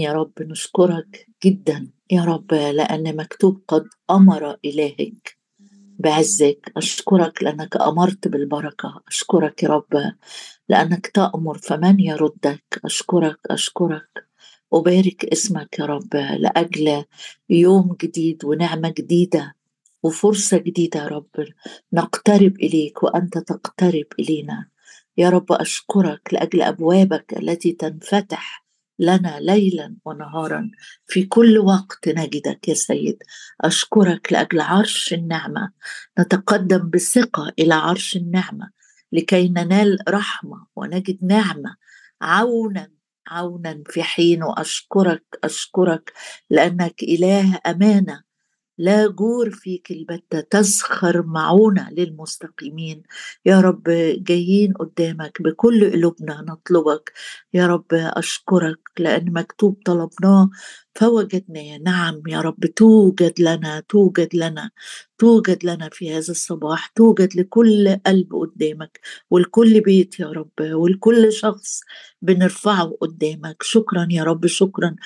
يا رب نشكرك جدا يا رب لأن مكتوب قد أمر إلهك بعزك أشكرك لأنك أمرت بالبركة. أشكرك يا رب لأنك تأمر فمن يردك. أشكرك أشكرك. أبارك اسمك يا رب لأجل يوم جديد ونعمة جديدة وفرصة جديدة يا رب. نقترب إليك وأنت تقترب إلينا. يا رب أشكرك لأجل أبوابك التي تنفتح لنا ليلا ونهارا. في كل وقت نجدك يا سيد. أشكرك لأجل عرش النعمة. نتقدم بثقة إلى عرش النعمة. لكي ننال رحمة ونجد نعمة. عونا عونا في حين أشكرك لأنك إله أمانة. لا جور فيك البتة تزخر معونة للمستقيمين. يا رب جايين قدامك بكل قلوبنا نطلبك. يا رب أشكرك لأن مكتوب طلبناه. فوجدناه نعم يا رب توجد لنا توجد لنا توجد لنا في هذا الصباح توجد لكل قلب قدامك ولكل بيت يا رب ولكل شخص بنرفعه قدامك. شكرا يا رب شكرا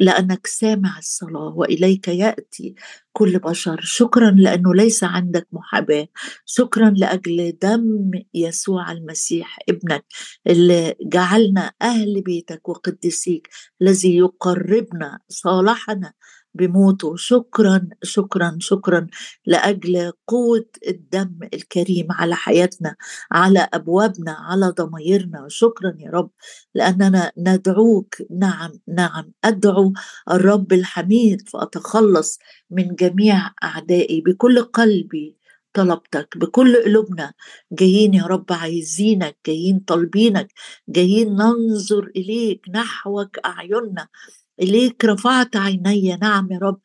لأنك سامع الصلاة وإليك يأتي كل بشر. شكرا لأنه ليس عندك محاباة. شكرا لأجل دم يسوع المسيح ابنك اللي جعلنا أهل بيتك وقدسيك الذي يقربنا صالحنا بموته شكرا شكرا شكرا لأجل قوة الدم الكريم على حياتنا على أبوابنا على ضميرنا شكرا يا رب لأننا ندعوك. نعم نعم. أدعو الرب الحميد فأتخلص من جميع أعدائي. بكل قلبي طلبتك بكل قلوبنا. جايين يا رب عايزينك جايين طالبينك جايين ننظر إليك نحوك أعيننا. إليك رفعت عيني. نعم يا رب.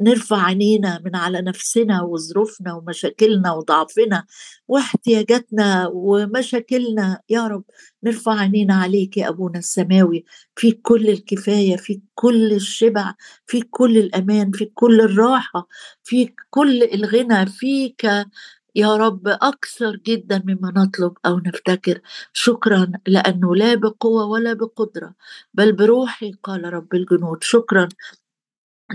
نرفع عينينا من على نفسنا وظروفنا ومشاكلنا وضعفنا واحتياجاتنا ومشاكلنا. يا رب نرفع عينينا عليك يا أبونا السماوي. في كل الكفاية في كل الشبع في كل الأمان في كل الراحة في كل الغنى فيك يا رب أكثر جدا مما نطلب أو نفتكر. شكرا لأنه لا بقوة ولا بقدرة بل بروحي قال رب الجنود. شكرا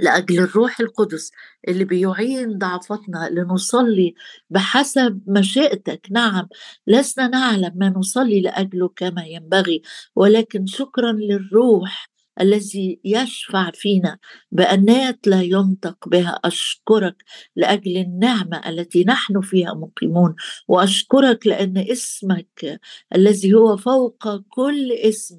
لأجل الروح القدس اللي بيعين ضعفتنا لنصلي بحسب مشيئتك. نعم لسنا نعلم ما نصلي لأجله كما ينبغي ولكن شكرا للروح الذي يشفع فينا بأنات لا ينطق بها. أشكرك لأجل النعمة التي نحن فيها مقيمون وأشكرك لأن اسمك الذي هو فوق كل اسم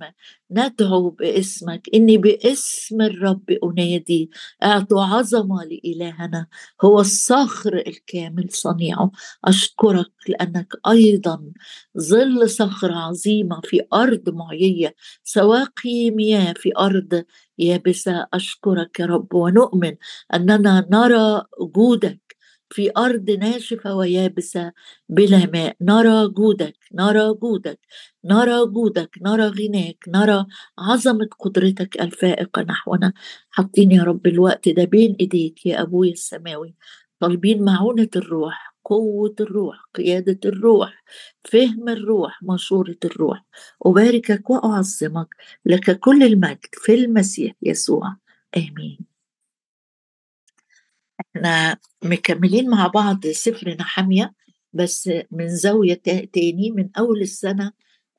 ندعو باسمك إني باسم الرب أنادي. أعطوا عظمة لإلهنا هو الصخر الكامل صنيعه أشكرك لأنك أيضا ظل صخر عظيمة في أرض معيية سواقي مياه في أرض يابسة. أشكرك يا رب ونؤمن أننا نرى جودك في أرض ناشفة ويابسة بلا ماء. نرى جودك نرى جودك نرى جودك نرى غناك نرى عظمة قدرتك الفائقة نحونا. حاطين يا رب الوقت ده بين إيديك يا أبوي السماوي. طالبين معونة الروح قوة الروح قيادة الروح فهم الروح مشورة الروح. أباركك وأعظمك لك كل المجد في المسيح يسوع. آمين. إحنا مكملين مع بعض سفر نحمية بس من زاوية تاني من أول السنة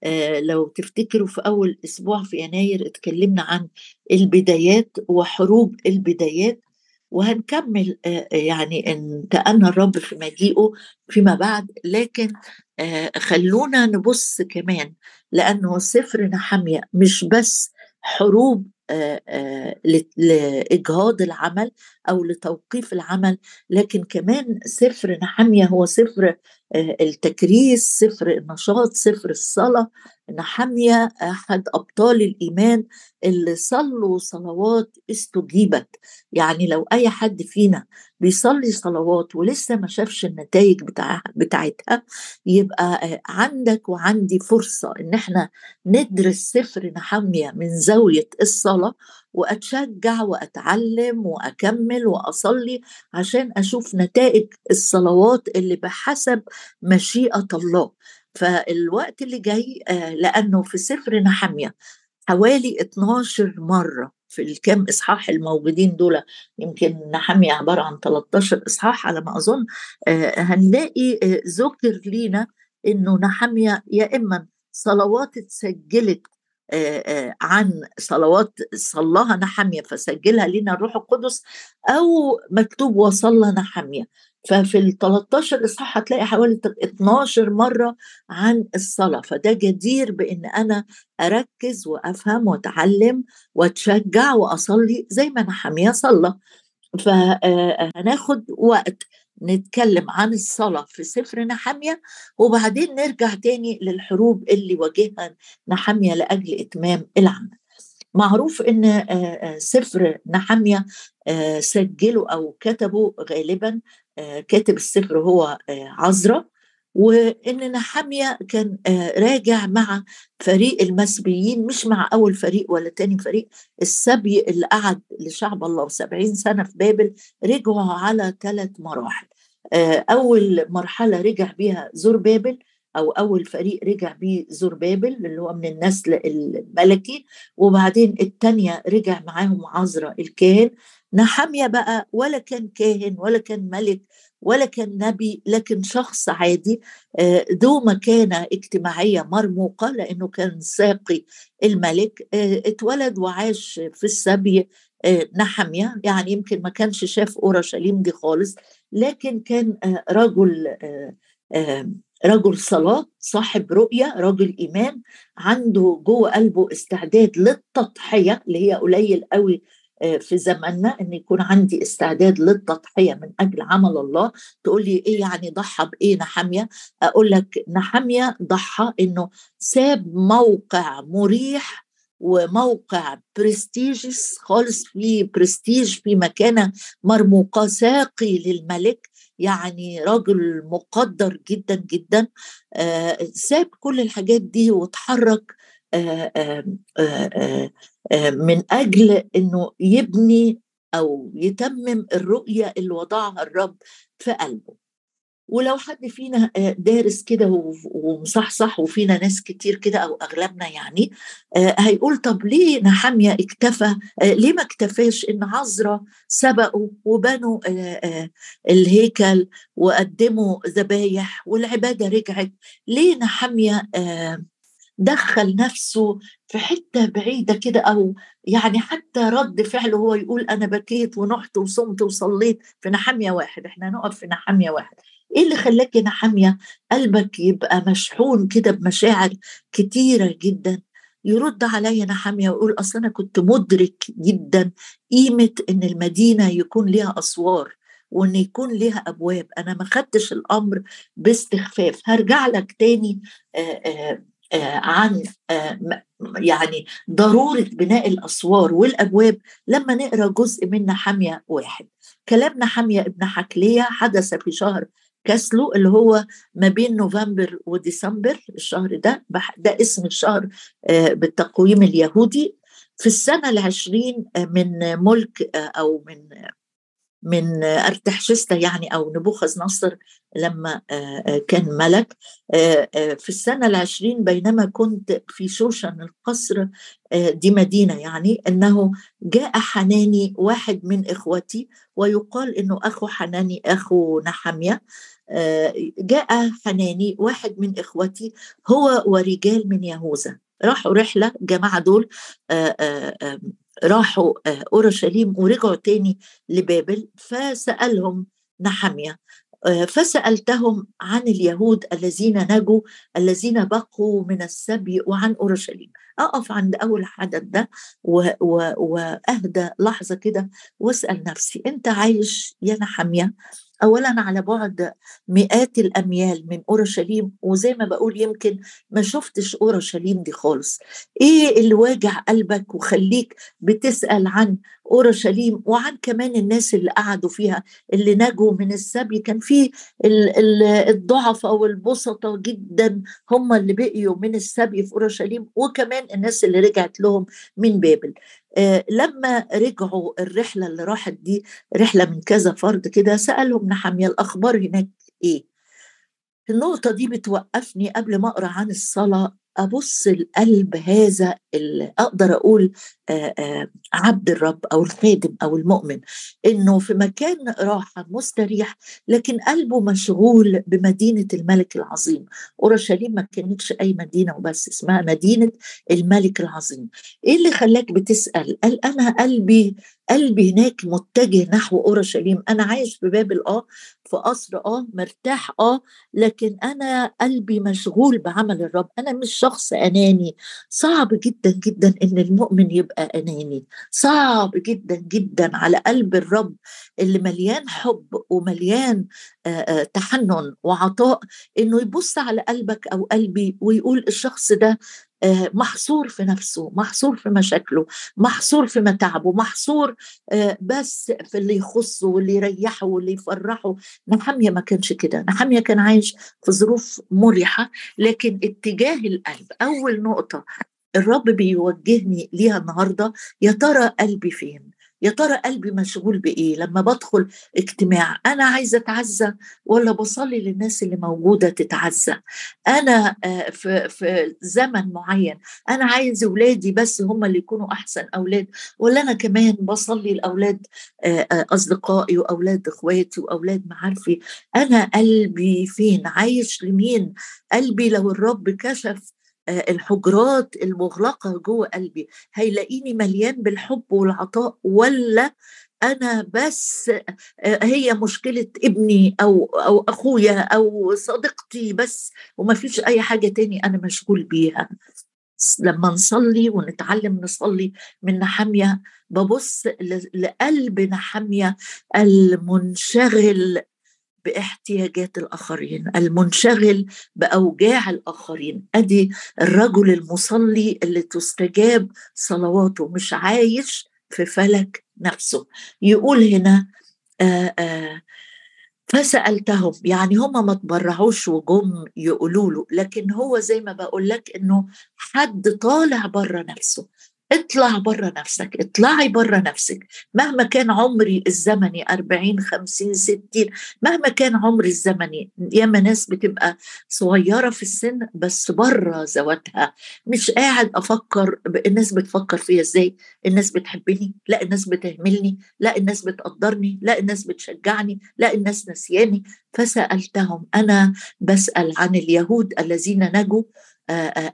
آه لو تفتكروا في أول أسبوع في يناير اتكلمنا عن البدايات وحروب البدايات وهنكمل آه يعني إن تأنى الرب في مجيئه فيما بعد لكن آه خلونا نبص كمان لأنه سفر نحمية مش بس حروب لإجهاض العمل أو لتوقيف العمل لكن كمان سفر نحمية هو سفر التكريس سفر النشاط سفر الصلاة. نحمية أحد أبطال الإيمان اللي صلوا صلوات استجيبت. يعني لو أي حد فينا بيصلي صلوات ولسه ما شافش النتائج بتاع بتاعتها يبقى عندك وعندي فرصة إن إحنا ندرس سفر نحمية من زاوية الصلاة وأتشجع وأتعلم وأكمل وأصلي عشان أشوف نتائج الصلوات اللي بحسب مشيئة الله. فالوقت اللي جاي لأنه في سفر نحمية حوالي 12 مرة في الكام إصحاح الموجودين دول يمكن نحمي عبارة عن 13 إصحاح على ما أظن هنلاقي ذكر لينا إنه نحمية يا إما صلوات اتسجلت عن صلوات صلاها نحمية فسجلها لنا الروح القدس أو مكتوب وصلى نحمية. ففي ال 13 اصحاح هتلاقي حوالي 12 مرة عن الصلاة. فده جدير بإن أنا أركز وأفهم وأتعلم وأتشجع وأصلي زي ما نحمية صلى. فهناخد وقت. نتكلم عن الصلاة في سفر نحمية وبعدين نرجع تاني للحروب اللي واجهها نحمية لأجل إتمام العمل. معروف إن سفر نحمية سجلوا أو كتبوا غالبا كاتب السفر هو عزرا. وإن نحمية كان راجع مع فريق المسبيين مش مع أول فريق ولا تاني فريق السبي اللي قعد لشعب الله سبعين سنة في بابل رجعوا على ثلاث مراحل. أول مرحلة رجع بيها زور بابل أو أول فريق رجع بيه زربابل اللي هو من النسل الملكي وبعدين الثانية رجع معاهم عزرا الكاهن. نحمية بقى ولا كان كاهن ولا كان ملك ولا كان نبي لكن شخص عادي آه، ذو مكانة اجتماعية مرموقة لأنه كان ساقي الملك آه، اتولد وعاش في السبي آه، نحمية يعني يمكن ما كانش شاف أورشليم دي خالص لكن كان رجل رجل صلاة صاحب رؤية رجل إيمان عنده جوه قلبه استعداد للتضحية اللي هي قليل قوي في زماننا إن يكون عندي استعداد للتضحية من أجل عمل الله. تقول لي إيه يعني ضحى بإيه نحميا أقول لك نحميا ضحى إنه ساب موقع مريح وموقع prestigious خالص في برستيج في مكانة مرموقة ساقي للملك يعني راجل مقدر جدا جدا. آه ساب كل الحاجات دي آه آه آه من أجل إنه يبني أو يتمم الرؤية اللي وضعها الرب في قلبه. ولو حد فينا آه، دارس كده ومصحصح وفينا ناس كتير كده أو أغلبنا يعني آه، هيقول طب ليه نحمية اكتفى آه، ليه ما اكتفاش إن عزرا سبقوا وبنوا الهيكل وقدموا ذبايح والعبادة رجعت؟ ليه نحمية دخل نفسه في حتة بعيدة كده أو يعني حتى رد فعله هو يقول أنا بكيت ونحت وصمت وصليت في نحمية واحد. إحنا نقف في نحمية واحد. إيه اللي خلاك يا نحمية؟ قلبك يبقى مشحون كده بمشاعر كتيرة جدا. يرد عليا نحمية ويقول أصل أنا كنت مدرك جدا قيمة إن المدينة يكون ليها أسوار وإن يكون ليها أبواب. أنا ما خدتش الأمر باستخفاف. هرجع لك تاني آآ آآ عن يعني ضرورة بناء الأسوار والأبواب لما نقرأ جزء من نحمية واحد. كلام نحمية ابن حكلية حدث في شهر كاسلو اللي هو ما بين نوفمبر وديسمبر الشهر ده ده اسم الشهر آه، بالتقويم اليهودي. في السنة العشرين آه، من ملك آه، أو من من ارتحشستا يعني أو نبوخذ نصر لما كان ملك. في السنة العشرين بينما كنت في شوشن القصر دي مدينة يعني إنه جاء حناني واحد من إخوتي ويقال إنه أخو حناني أخو نحمية. جاء حناني واحد من إخوتي هو ورجال من يهوذا. راحوا رحلة الجماعه دول راحوا آه، أورشليم ورجعوا تاني لبابل فسألهم نحمية آه، فسألتهم عن اليهود الذين نجوا الذين بقوا من السبي وعن أورشليم. أقف عند أول حدث ده وأهدى لحظة كده واسأل نفسي أنت عايش يا نحميه اولا على بعد مئات الأميال من أورشليم وزي ما بقول يمكن ما شفتش أورشليم دي خالص. إيه اللي واجع قلبك وخليك بتسأل عن أورشليم وعن كمان الناس اللي قعدوا فيها اللي نجوا من السبي. كان في الضعفاء والبسطة جدا هم اللي بقيوا من السبي في أورشليم وكمان الناس اللي رجعت لهم من بابل. آه لما رجعوا الرحلة اللي راحت دي رحلة من كذا فرد كده سألهم نحمية الأخبار هناك إيه؟ النقطة دي بتوقفني قبل ما أقرأ عن الصلاة أبص القلب هذا اللي أقدر أقول عبد الرب أو الخادم أو المؤمن إنه في مكان راحة مستريح لكن قلبه مشغول بمدينة الملك العظيم. أورشليم ما كانتش أي مدينة وبس اسمها مدينة الملك العظيم. إيه اللي خلاك بتسأل؟ قال أنا قلبي قلبي هناك متجه نحو أورشليم. أنا عايش في بابل آه في قصر آه مرتاح آه لكن أنا قلبي مشغول بعمل الرب. أنا مش شخص أناني. صعب جدا جدا إن المؤمن يبقى أناني. صعب جدا جدا على قلب الرب اللي مليان حب ومليان تحنن وعطاء إنه يبص على قلبك أو قلبي ويقول الشخص ده آه، محصور في نفسه محصور في مشاكله محصور في متاعبه محصور آه، بس في اللي يخصه واللي يريحه واللي يفرحه. نحمية ما كانش كده. نحمية كان عايش في ظروف مريحة لكن اتجاه القلب أول نقطة الرب بيوجهني ليها النهارده يا ترى قلبي فين؟ يا ترى قلبي مشغول بإيه لما بدخل اجتماع؟ أنا عايزة أتعزى ولا بصلي للناس اللي موجودة تتعزى؟ أنا آه، في في زمن معين أنا عايز اولادي بس هم اللي يكونوا أحسن أولاد ولا أنا كمان بصلي لأولاد آه، آه، أصدقائي وأولاد إخواتي وأولاد معارفي؟ أنا قلبي فين؟ عايش لمين؟ قلبي لو الرب كشف الحجرات المغلقة جوه قلبي. هيلاقيني مليان بالحب والعطاء ولا أنا بس آه، هي مشكلة ابني أو أو أخويا أو صديقتي بس وما فيش أي حاجة تاني أنا مشغول بيها. لما نصلي ونتعلم نصلي من نحمية ببص لقلب نحمية المنشغل باحتياجات الآخرين المنشغل بأوجاع الآخرين. أدي الرجل المصلي اللي تستجاب صلواته مش عايش في فلك نفسه. يقول هنا آآ آآ فسألتهم يعني هم ما تبرعوش وجم يقولوا له لكن هو زي ما بقول لك إنه حد طالع بره نفسه. اطلع بره نفسك اطلعي بره نفسك. مهما كان عمري الزمني 40 50 60 مهما كان عمري الزمني ياما ناس بتبقى صغيرة في السن بس بره ذواتها. مش قاعد أفكر الناس بتفكر فيا إزاي؟ الناس بتحبني؟ لا الناس بتهملني. لا الناس بتقدرني. لا الناس بتشجعني. لا الناس نسياني. فسألتهم أنا بسأل عن اليهود الذين نجوا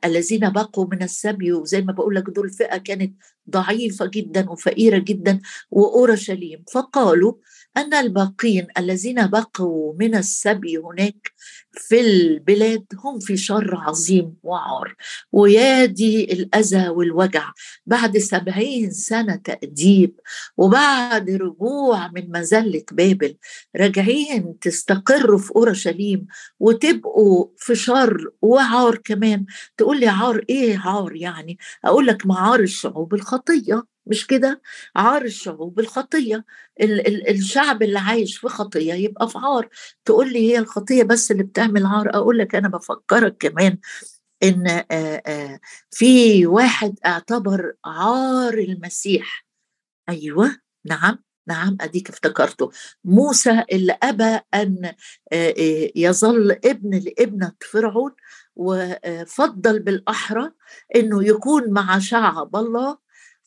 الذين بقوا من السبي وزي ما بقول لك دول فئة كانت ضعيفة جدا وفقيرة جدا وأورشليم. فقالوا أن الباقين الذين بقوا من السبي هناك في البلاد هم في شر عظيم وعار. ويادي الأذى والوجع. بعد سبعين سنة تأديب. وبعد رجوع من مزلة بابل. راجعين تستقروا في أورشليم. وتبقوا في شر وعار كمان. تقول لي عار إيه عار يعني؟ أقول لك معار الشعوب الخطية. مش كده؟ عار الشعوب الخطية ال- ال- الشعب اللي عايش في خطية يبقى في عار. تقول لي هي الخطية بس اللي بتعمل عار؟ أقول لك أنا بفكرك كمان إن آآ آآ في واحد اعتبر عار المسيح. أيوة نعم نعم أديك افتكرته. موسى اللي أبى أن يظل ابن لابنة فرعون وفضل بالأحرى أنه يكون مع شعب الله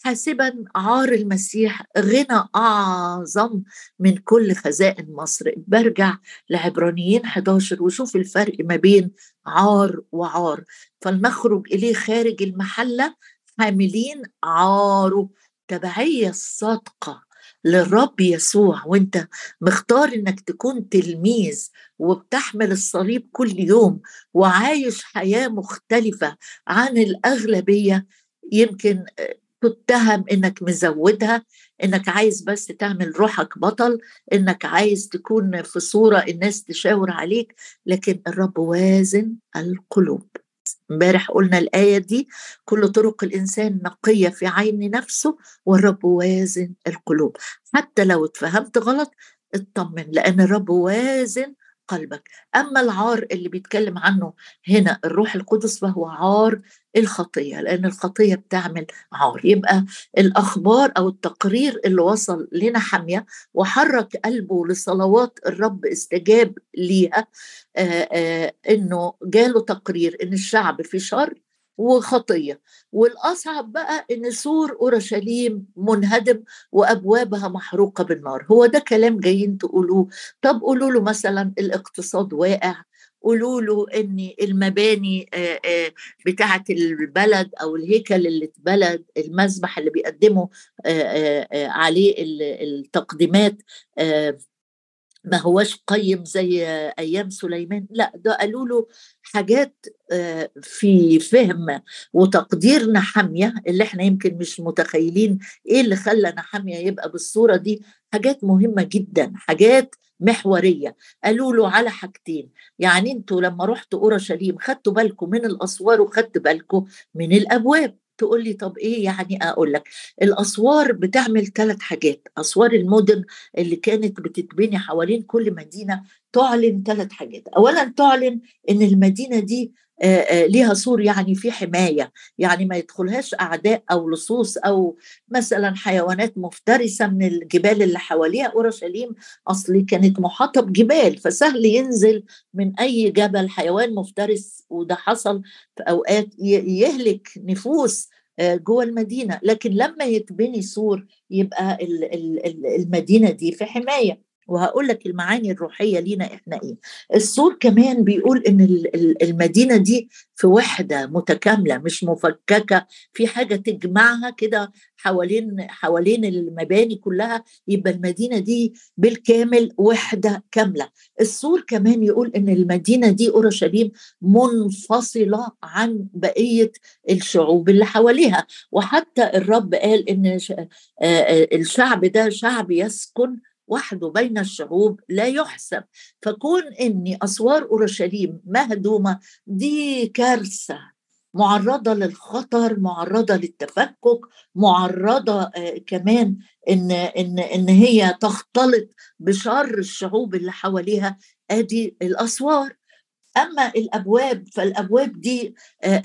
حاسبا عار المسيح غنى أعظم من كل خزائن مصر. برجع لعبرانيين 11 وشوف الفرق ما بين عار وعار. فلنخرج إليه خارج المحلة حاملين عاره. تبعية الصادقه للرب يسوع. وانت مختار إنك تكون تلميذ وبتحمل الصليب كل يوم وعايش حياة مختلفة عن الأغلبية. يمكن تتهم إنك مزودها إنك عايز بس تعمل روحك بطل إنك عايز تكون في صورة الناس تشاور عليك لكن الرب وازن القلوب. امبارح قلنا الآية دي كل طرق الإنسان نقية في عين نفسه والرب وازن القلوب. حتى لو اتفهمت غلط اطمن لأن الرب وازن قلبك. أما العار اللي بيتكلم عنه هنا الروح القدس فهو عار الخطية لأن الخطية بتعمل عار. يبقى الأخبار أو التقرير اللي وصل لنا حمية وحرك قلبه لصلوات الرب استجاب ليها آآ آآ إنه جاله تقرير إن الشعب في شر وخطية. والأصعب بقى إن سور أورشليم منهدم وأبوابها محروقة بالنار. هو ده كلام جايين تقولوه. طب قولوا له مثلا الاقتصاد واقع. قولوا له إن المباني بتاعة البلد أو الهيكل اللي اتبلد المذبح اللي بيقدموا عليه التقديمات ما هوش قيم زي أيام سليمان. لا ده قالوا له حاجات آه، في فهم وتقدير نحاميه اللي إحنا يمكن مش متخيلين إيه اللي خلى نحاميه يبقى بالصورة دي. حاجات مهمة جدا حاجات محورية. قالوا له على حاجتين. يعني أنتوا لما رحتوا أورشليم خدتوا بالكم من الأسوار وخدتوا بالكم من الأبواب. تقول لي طب إيه يعني أقول لك؟ الأسوار بتعمل ثلاث حاجات أسوار المدن اللي كانت بتتبني حوالين كل مدينة تعلن ثلاث حاجات. اولا تعلن إن المدينة دي ليها سور يعني في حماية يعني ما يدخلهاش أعداء أو لصوص أو مثلا حيوانات مفترسة من الجبال اللي حواليها. أورشليم أصلي كانت محاطة بجبال فسهل ينزل من أي جبل حيوان مفترس وده حصل في أوقات يهلك نفوس جوه المدينة. لكن لما يتبني سور يبقى المدينة دي في حماية. وهقول لك المعاني الروحية لينا إحنا إيه. السور كمان بيقول إن المدينة دي في وحدة متكاملة مش مفككة في حاجة تجمعها كده حوالين حوالين المباني كلها يبقى المدينة دي بالكامل وحدة كاملة. السور كمان يقول إن المدينة دي أورشليم منفصلة عن بقية الشعوب اللي حواليها. وحتى الرب قال إن الشعب ده شعب يسكن وحده بين الشعوب لا يحسب. فكون إني أسوار أورشليم مهدومة دي كارثة. معرضة للخطر معرضة للتفكك معرضة آه كمان إن إن إن هي تختلط بشر الشعوب اللي حواليها. أدي الأسوار. أما الأبواب فالأبواب دي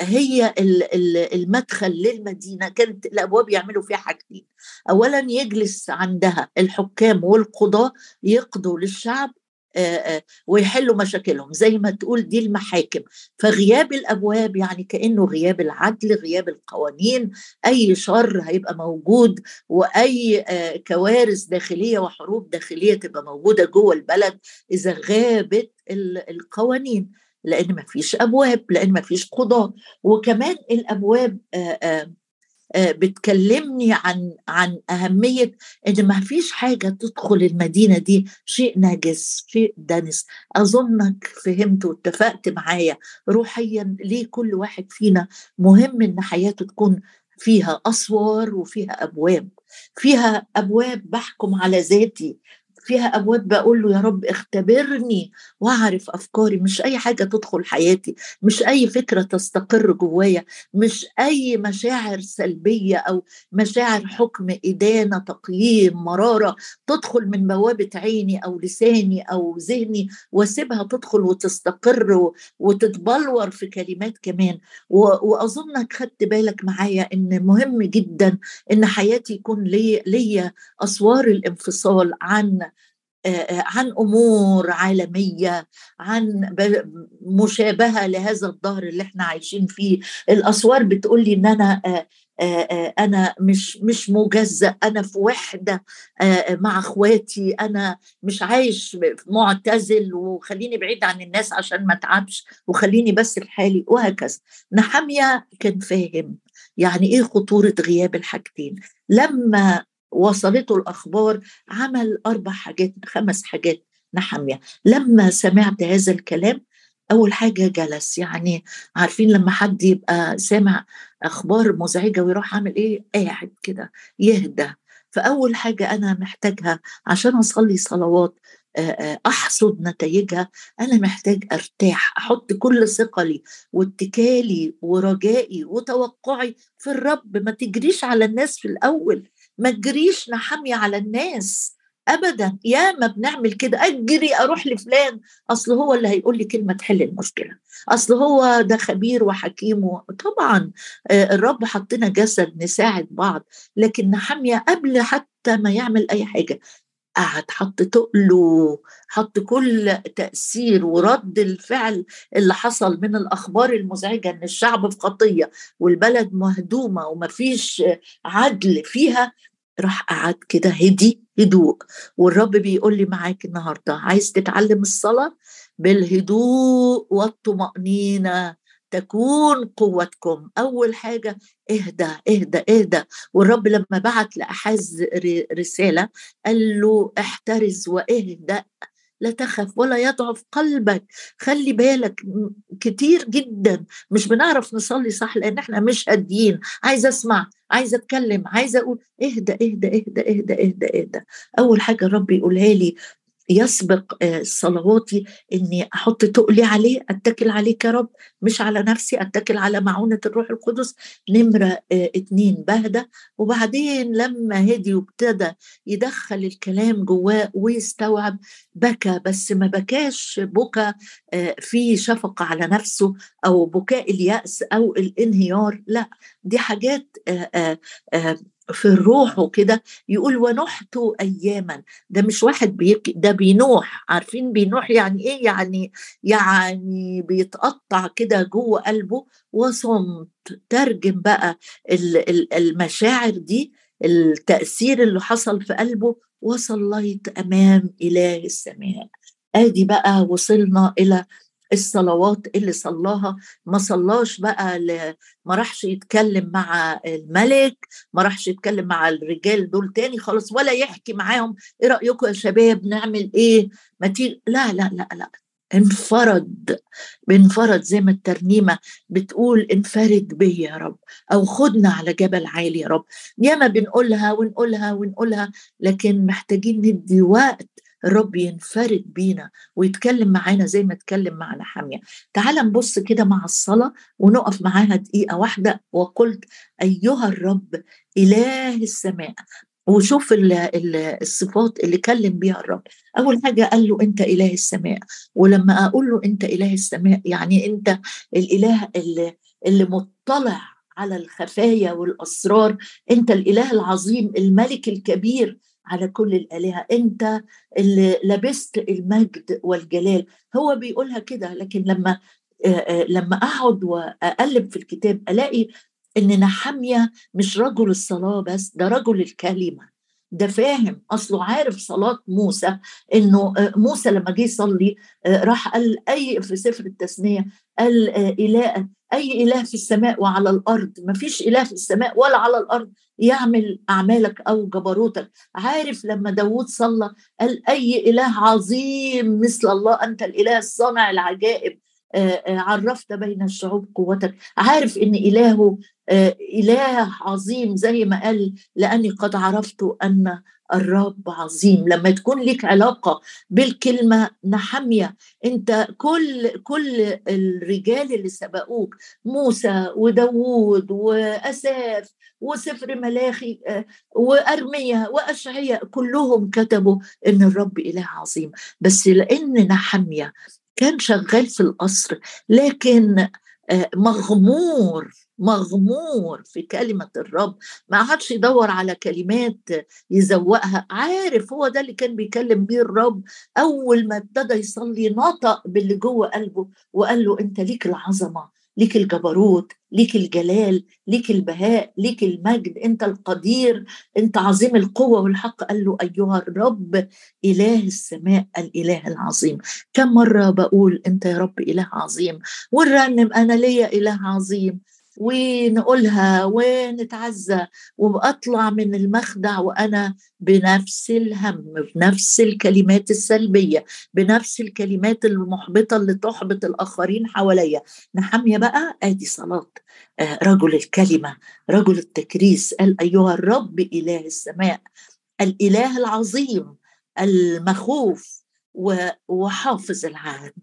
هي المدخل للمدينة. كانت الأبواب يعملوا فيها حاجتين. اولا يجلس عندها الحكام والقضاة يقضوا للشعب ويحلوا مشاكلهم. زي ما تقول دي المحاكم. فغياب الأبواب يعني كأنه غياب العدل غياب القوانين. أي شر هيبقى موجود وأي كوارث داخلية وحروب داخلية تبقى موجودة جوه البلد إذا غابت القوانين. لأن ما فيش أبواب لأن ما فيش قضاة. وكمان الأبواب آآ آآ بتكلمني عن عن أهمية إن ما فيش حاجة تدخل المدينة دي شيء نجس شيء دنس. أظنك فهمت واتفقت معايا. روحيا ليه كل واحد فينا مهم إن حياته تكون فيها أسوار وفيها أبواب. فيها أبواب بحكم على ذاتي. فيها ابواب بقول له يا رب اختبرني وأعرف أفكاري. مش أي حاجة تدخل حياتي مش أي فكرة تستقر جوايا مش أي مشاعر سلبية أو مشاعر حكم إدانة تقييم مرارة تدخل من بوابة عيني أو لساني أو ذهني وأسيبها تدخل وتستقر وتتبلور في كلمات كمان. واظنك خدت بالك معايا إن مهم جدا إن حياتي يكون لي ليا أسوار الانفصال عن عن أمور عالمية عن مشابهة لهذا الظهر اللي إحنا عايشين فيه. الأسوار بتقول لي إن أنا أنا مش مش مجزأ أنا في وحدة مع أخواتي أنا مش عايش معتزل وخليني بعيد عن الناس عشان ما أتعبش وخليني بس لحالي وهكذا. نحمية كان فاهم يعني إيه خطورة غياب الحاجتين. لما وصلته الأخبار عمل أربع حاجات خمس حاجات نحمية. لما سمعت هذا الكلام أول حاجة جلس. يعني عارفين لما حد يبقى سامع أخبار مزعجة ويروح عامل إيه؟ قاعد كده يهدى. فأول حاجة أنا محتاجها عشان أصلي صلوات أحصد نتائجها أنا محتاج أرتاح أحط كل ثقلي واتكالي ورجائي وتوقعي في الرب. ما تجريش على الناس في الأول. ما تجريش نحمي على الناس ابدا. يا ما بنعمل كده. أجري أروح لفلان. أصل هو اللي هيقول لي كلمة تحل المشكلة. أصل هو ده خبير وحكيم طبعا الرب حطنا جسد نساعد بعض لكن نحمية قبل حتى ما يعمل أي حاجة. قعد حط تقله حط كل تأثير ورد الفعل اللي حصل من الأخبار المزعجة إن الشعب في خطية والبلد مهدومة ومفيش عدل فيها راح قعد كده هدي هدوء. والرب بيقول لي معاك النهارده عايز تتعلم الصلاة بالهدوء والطمأنينة. تكون قوتكم. أول حاجة اهدى اهدى اهدى. والرب لما بعت لأحاز رسالة قال له احترز واهدأ لا تخف ولا يضعف قلبك. خلي بالك كتير جدا. مش بنعرف نصلي صح لأن إحنا مش هاديين. عايزه أسمع عايزه أتكلم عايزه أقول. اهدى اهدى اهدى اهدى اهدى اهدى. أول حاجة الرب يقولها لي يسبق آه، صلواتي إني أحط تقلي عليه أتكل عليك يا رب مش على نفسي أتكل على معونة الروح القدس. نمرة آه، اتنين بهدى وبعدين لما هدي وابتدى يدخل الكلام جواه ويستوعب بكى بس ما بكاش بكى آه، في شفقة على نفسه أو بكاء اليأس أو الانهيار لا دي حاجات في الروح وكده يقول ونحت اياما. ده مش واحد بيك ده بينوح. عارفين بينوح يعني إيه؟ يعني يعني بيتقطع كده جوه قلبه وصمت. ترجم بقى المشاعر دي التأثير اللي حصل في قلبه وصليت أمام إله السماء. آدي بقى وصلنا إلى الصلوات اللي صلاها ما صلاش بقى ما راحش يتكلم مع الملك ما راحش يتكلم مع الرجال دول تاني خالص ولا يحكي معاهم إيه رأيكم يا شباب نعمل إيه؟ ما تي... لا لا لا لا انفرد بانفرد زي ما الترنيمة بتقول انفرد بي يا رب أو خدنا على جبل عالي يا رب. ياما بنقولها ونقولها ونقولها لكن محتاجين ندي وقت الرب ينفرد بينا ويتكلم معانا زي ما اتكلم مع نحامية. تعال نبص كده مع الصلاة ونقف معاها دقيقة واحدة. وقلت أيها الرب إله السماء. وشوف الصفات اللي كلم بيها الرب. أول حاجة قال له أنت إله السماء. ولما أقول له أنت إله السماء يعني أنت الإله اللي, اللي مطلع على الخفايا والأسرار. أنت الإله العظيم الملك الكبير. على كل الآلهة. أنت اللي لبست المجد والجلال. هو بيقولها كده لكن لما لما أقعد وأقلب في الكتاب ألاقي إن نحمية مش رجل الصلاة بس ده رجل الكلمة. ده فاهم. أصله عارف صلاة موسى إنه موسى لما جه يصلي راح قال أي في سفر التثنيه قال إله أي إله في السماء وعلى الأرض. ما فيش إله في السماء ولا على الأرض يعمل أعمالك أو جبروتك. عارف لما داوود صلى قال أي إله عظيم مثل الله أنت الإله الصانع العجائب. عرفت بين الشعوب قوتك. عارف إن إلهه إله عظيم زي ما قال لأني قد عرفت أن الرب عظيم. لما تكون لك علاقة بالكلمة نحمية انت كل كل الرجال اللي سبقوك موسى وداوود وأساف وسفر ملاخي وارميا واشعياء كلهم كتبوا إن الرب إله عظيم. بس لأن نحمية كان شغال في القصر لكن مغمور مغمور في كلمة الرب. ما عادش يدور على كلمات يزوقها. عارف هو ده اللي كان بيكلم بيه الرب أول ما ابتدى يصلي نطق باللي جوه قلبه وقال له أنت ليك العظمة. ليك الجبروت ليك الجلال ليك البهاء ليك المجد أنت القدير أنت عظيم القوة والحق. قال له أيها الرب إله السماء الإله العظيم. كم مرة بقول أنت يا رب إله عظيم؟ ونرنم أنا ليا إله عظيم. ونقولها ونتعزى وأطلع من المخدع وأنا بنفس الهم بنفس الكلمات السلبية بنفس الكلمات المحبطة اللي تحبط الآخرين حواليا. نحمية بقى؟ آدي صلاة. آه، رجل الكلمة رجل التكريس. قال أيها الرب إله السماء الإله العظيم المخوف وحافظ حافظ العهد.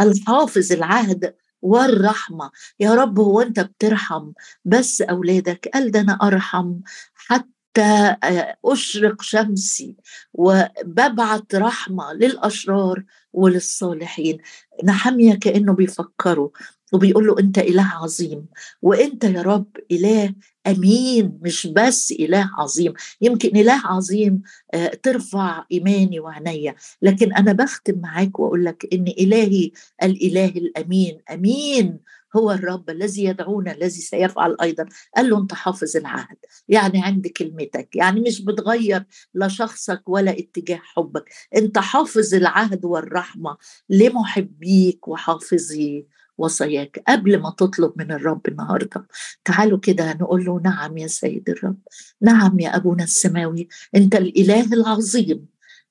الحافظ العهد والرحمة. يا رب هو أنت بترحم بس أولادك قال ده أنا أرحم حتى آه، أشرق شمسي وببعت رحمة للأشرار وللصالحين. نحمية كأنه بيفكروا وبيقول له أنت إله عظيم وأنت يا رب إله أمين مش بس إله عظيم. يمكن إله عظيم آه، ترفع إيماني وعينيا. لكن أنا بختم معاك وأقول لك إن إلهي الإله الأمين. أمين هو الرب الذي يدعونا الذي سيفعل أيضا. قال له أنت حافظ العهد. يعني عند كلمتك. يعني مش بتغير لا شخصك ولا اتجاه حبك. أنت حافظ العهد والرحمة لمحبيك وحافظي. وصاياك قبل ما تطلب من الرب النهارده. تعالوا كده نقول له نعم يا سيد الرب. نعم يا أبونا السماوي. أنت الإله العظيم.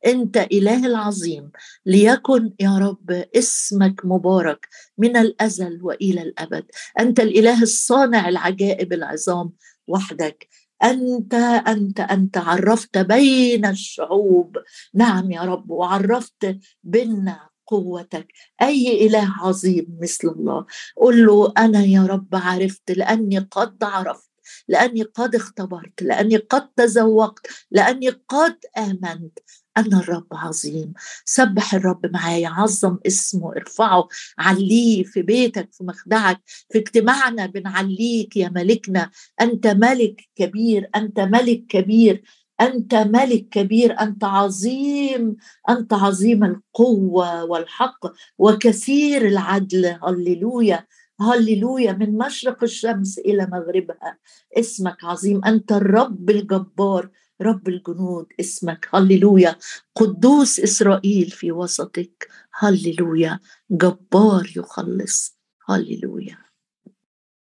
أنت إله العظيم. ليكن يا رب اسمك مبارك من الأزل وإلى الأبد. أنت الإله الصانع العجائب العظام وحدك. أنت أنت أنت عرفت بين الشعوب. نعم يا رب وعرفت بيننا قوتك أي إله عظيم مثل الله. قل له أنا يا رب عرفت لأني قد عرفت لأني قد اختبرت لأني قد تذوقت لأني قد آمنت. أن الرب عظيم. سبح الرب معايا عظم اسمه ارفعه عليه في بيتك في مخدعك في اجتماعنا بنعليك يا ملكنا. أنت ملك كبير أنت ملك كبير. أنت ملك كبير أنت عظيم أنت عظيم القوة والحق وكثير العدل. هللويا هللويا. من مشرق الشمس إلى مغربها. اسمك عظيم. أنت الرب الجبار رب الجنود. اسمك. هللويا. قدوس إسرائيل في وسطك. هللويا. جبار يخلص. هللويا.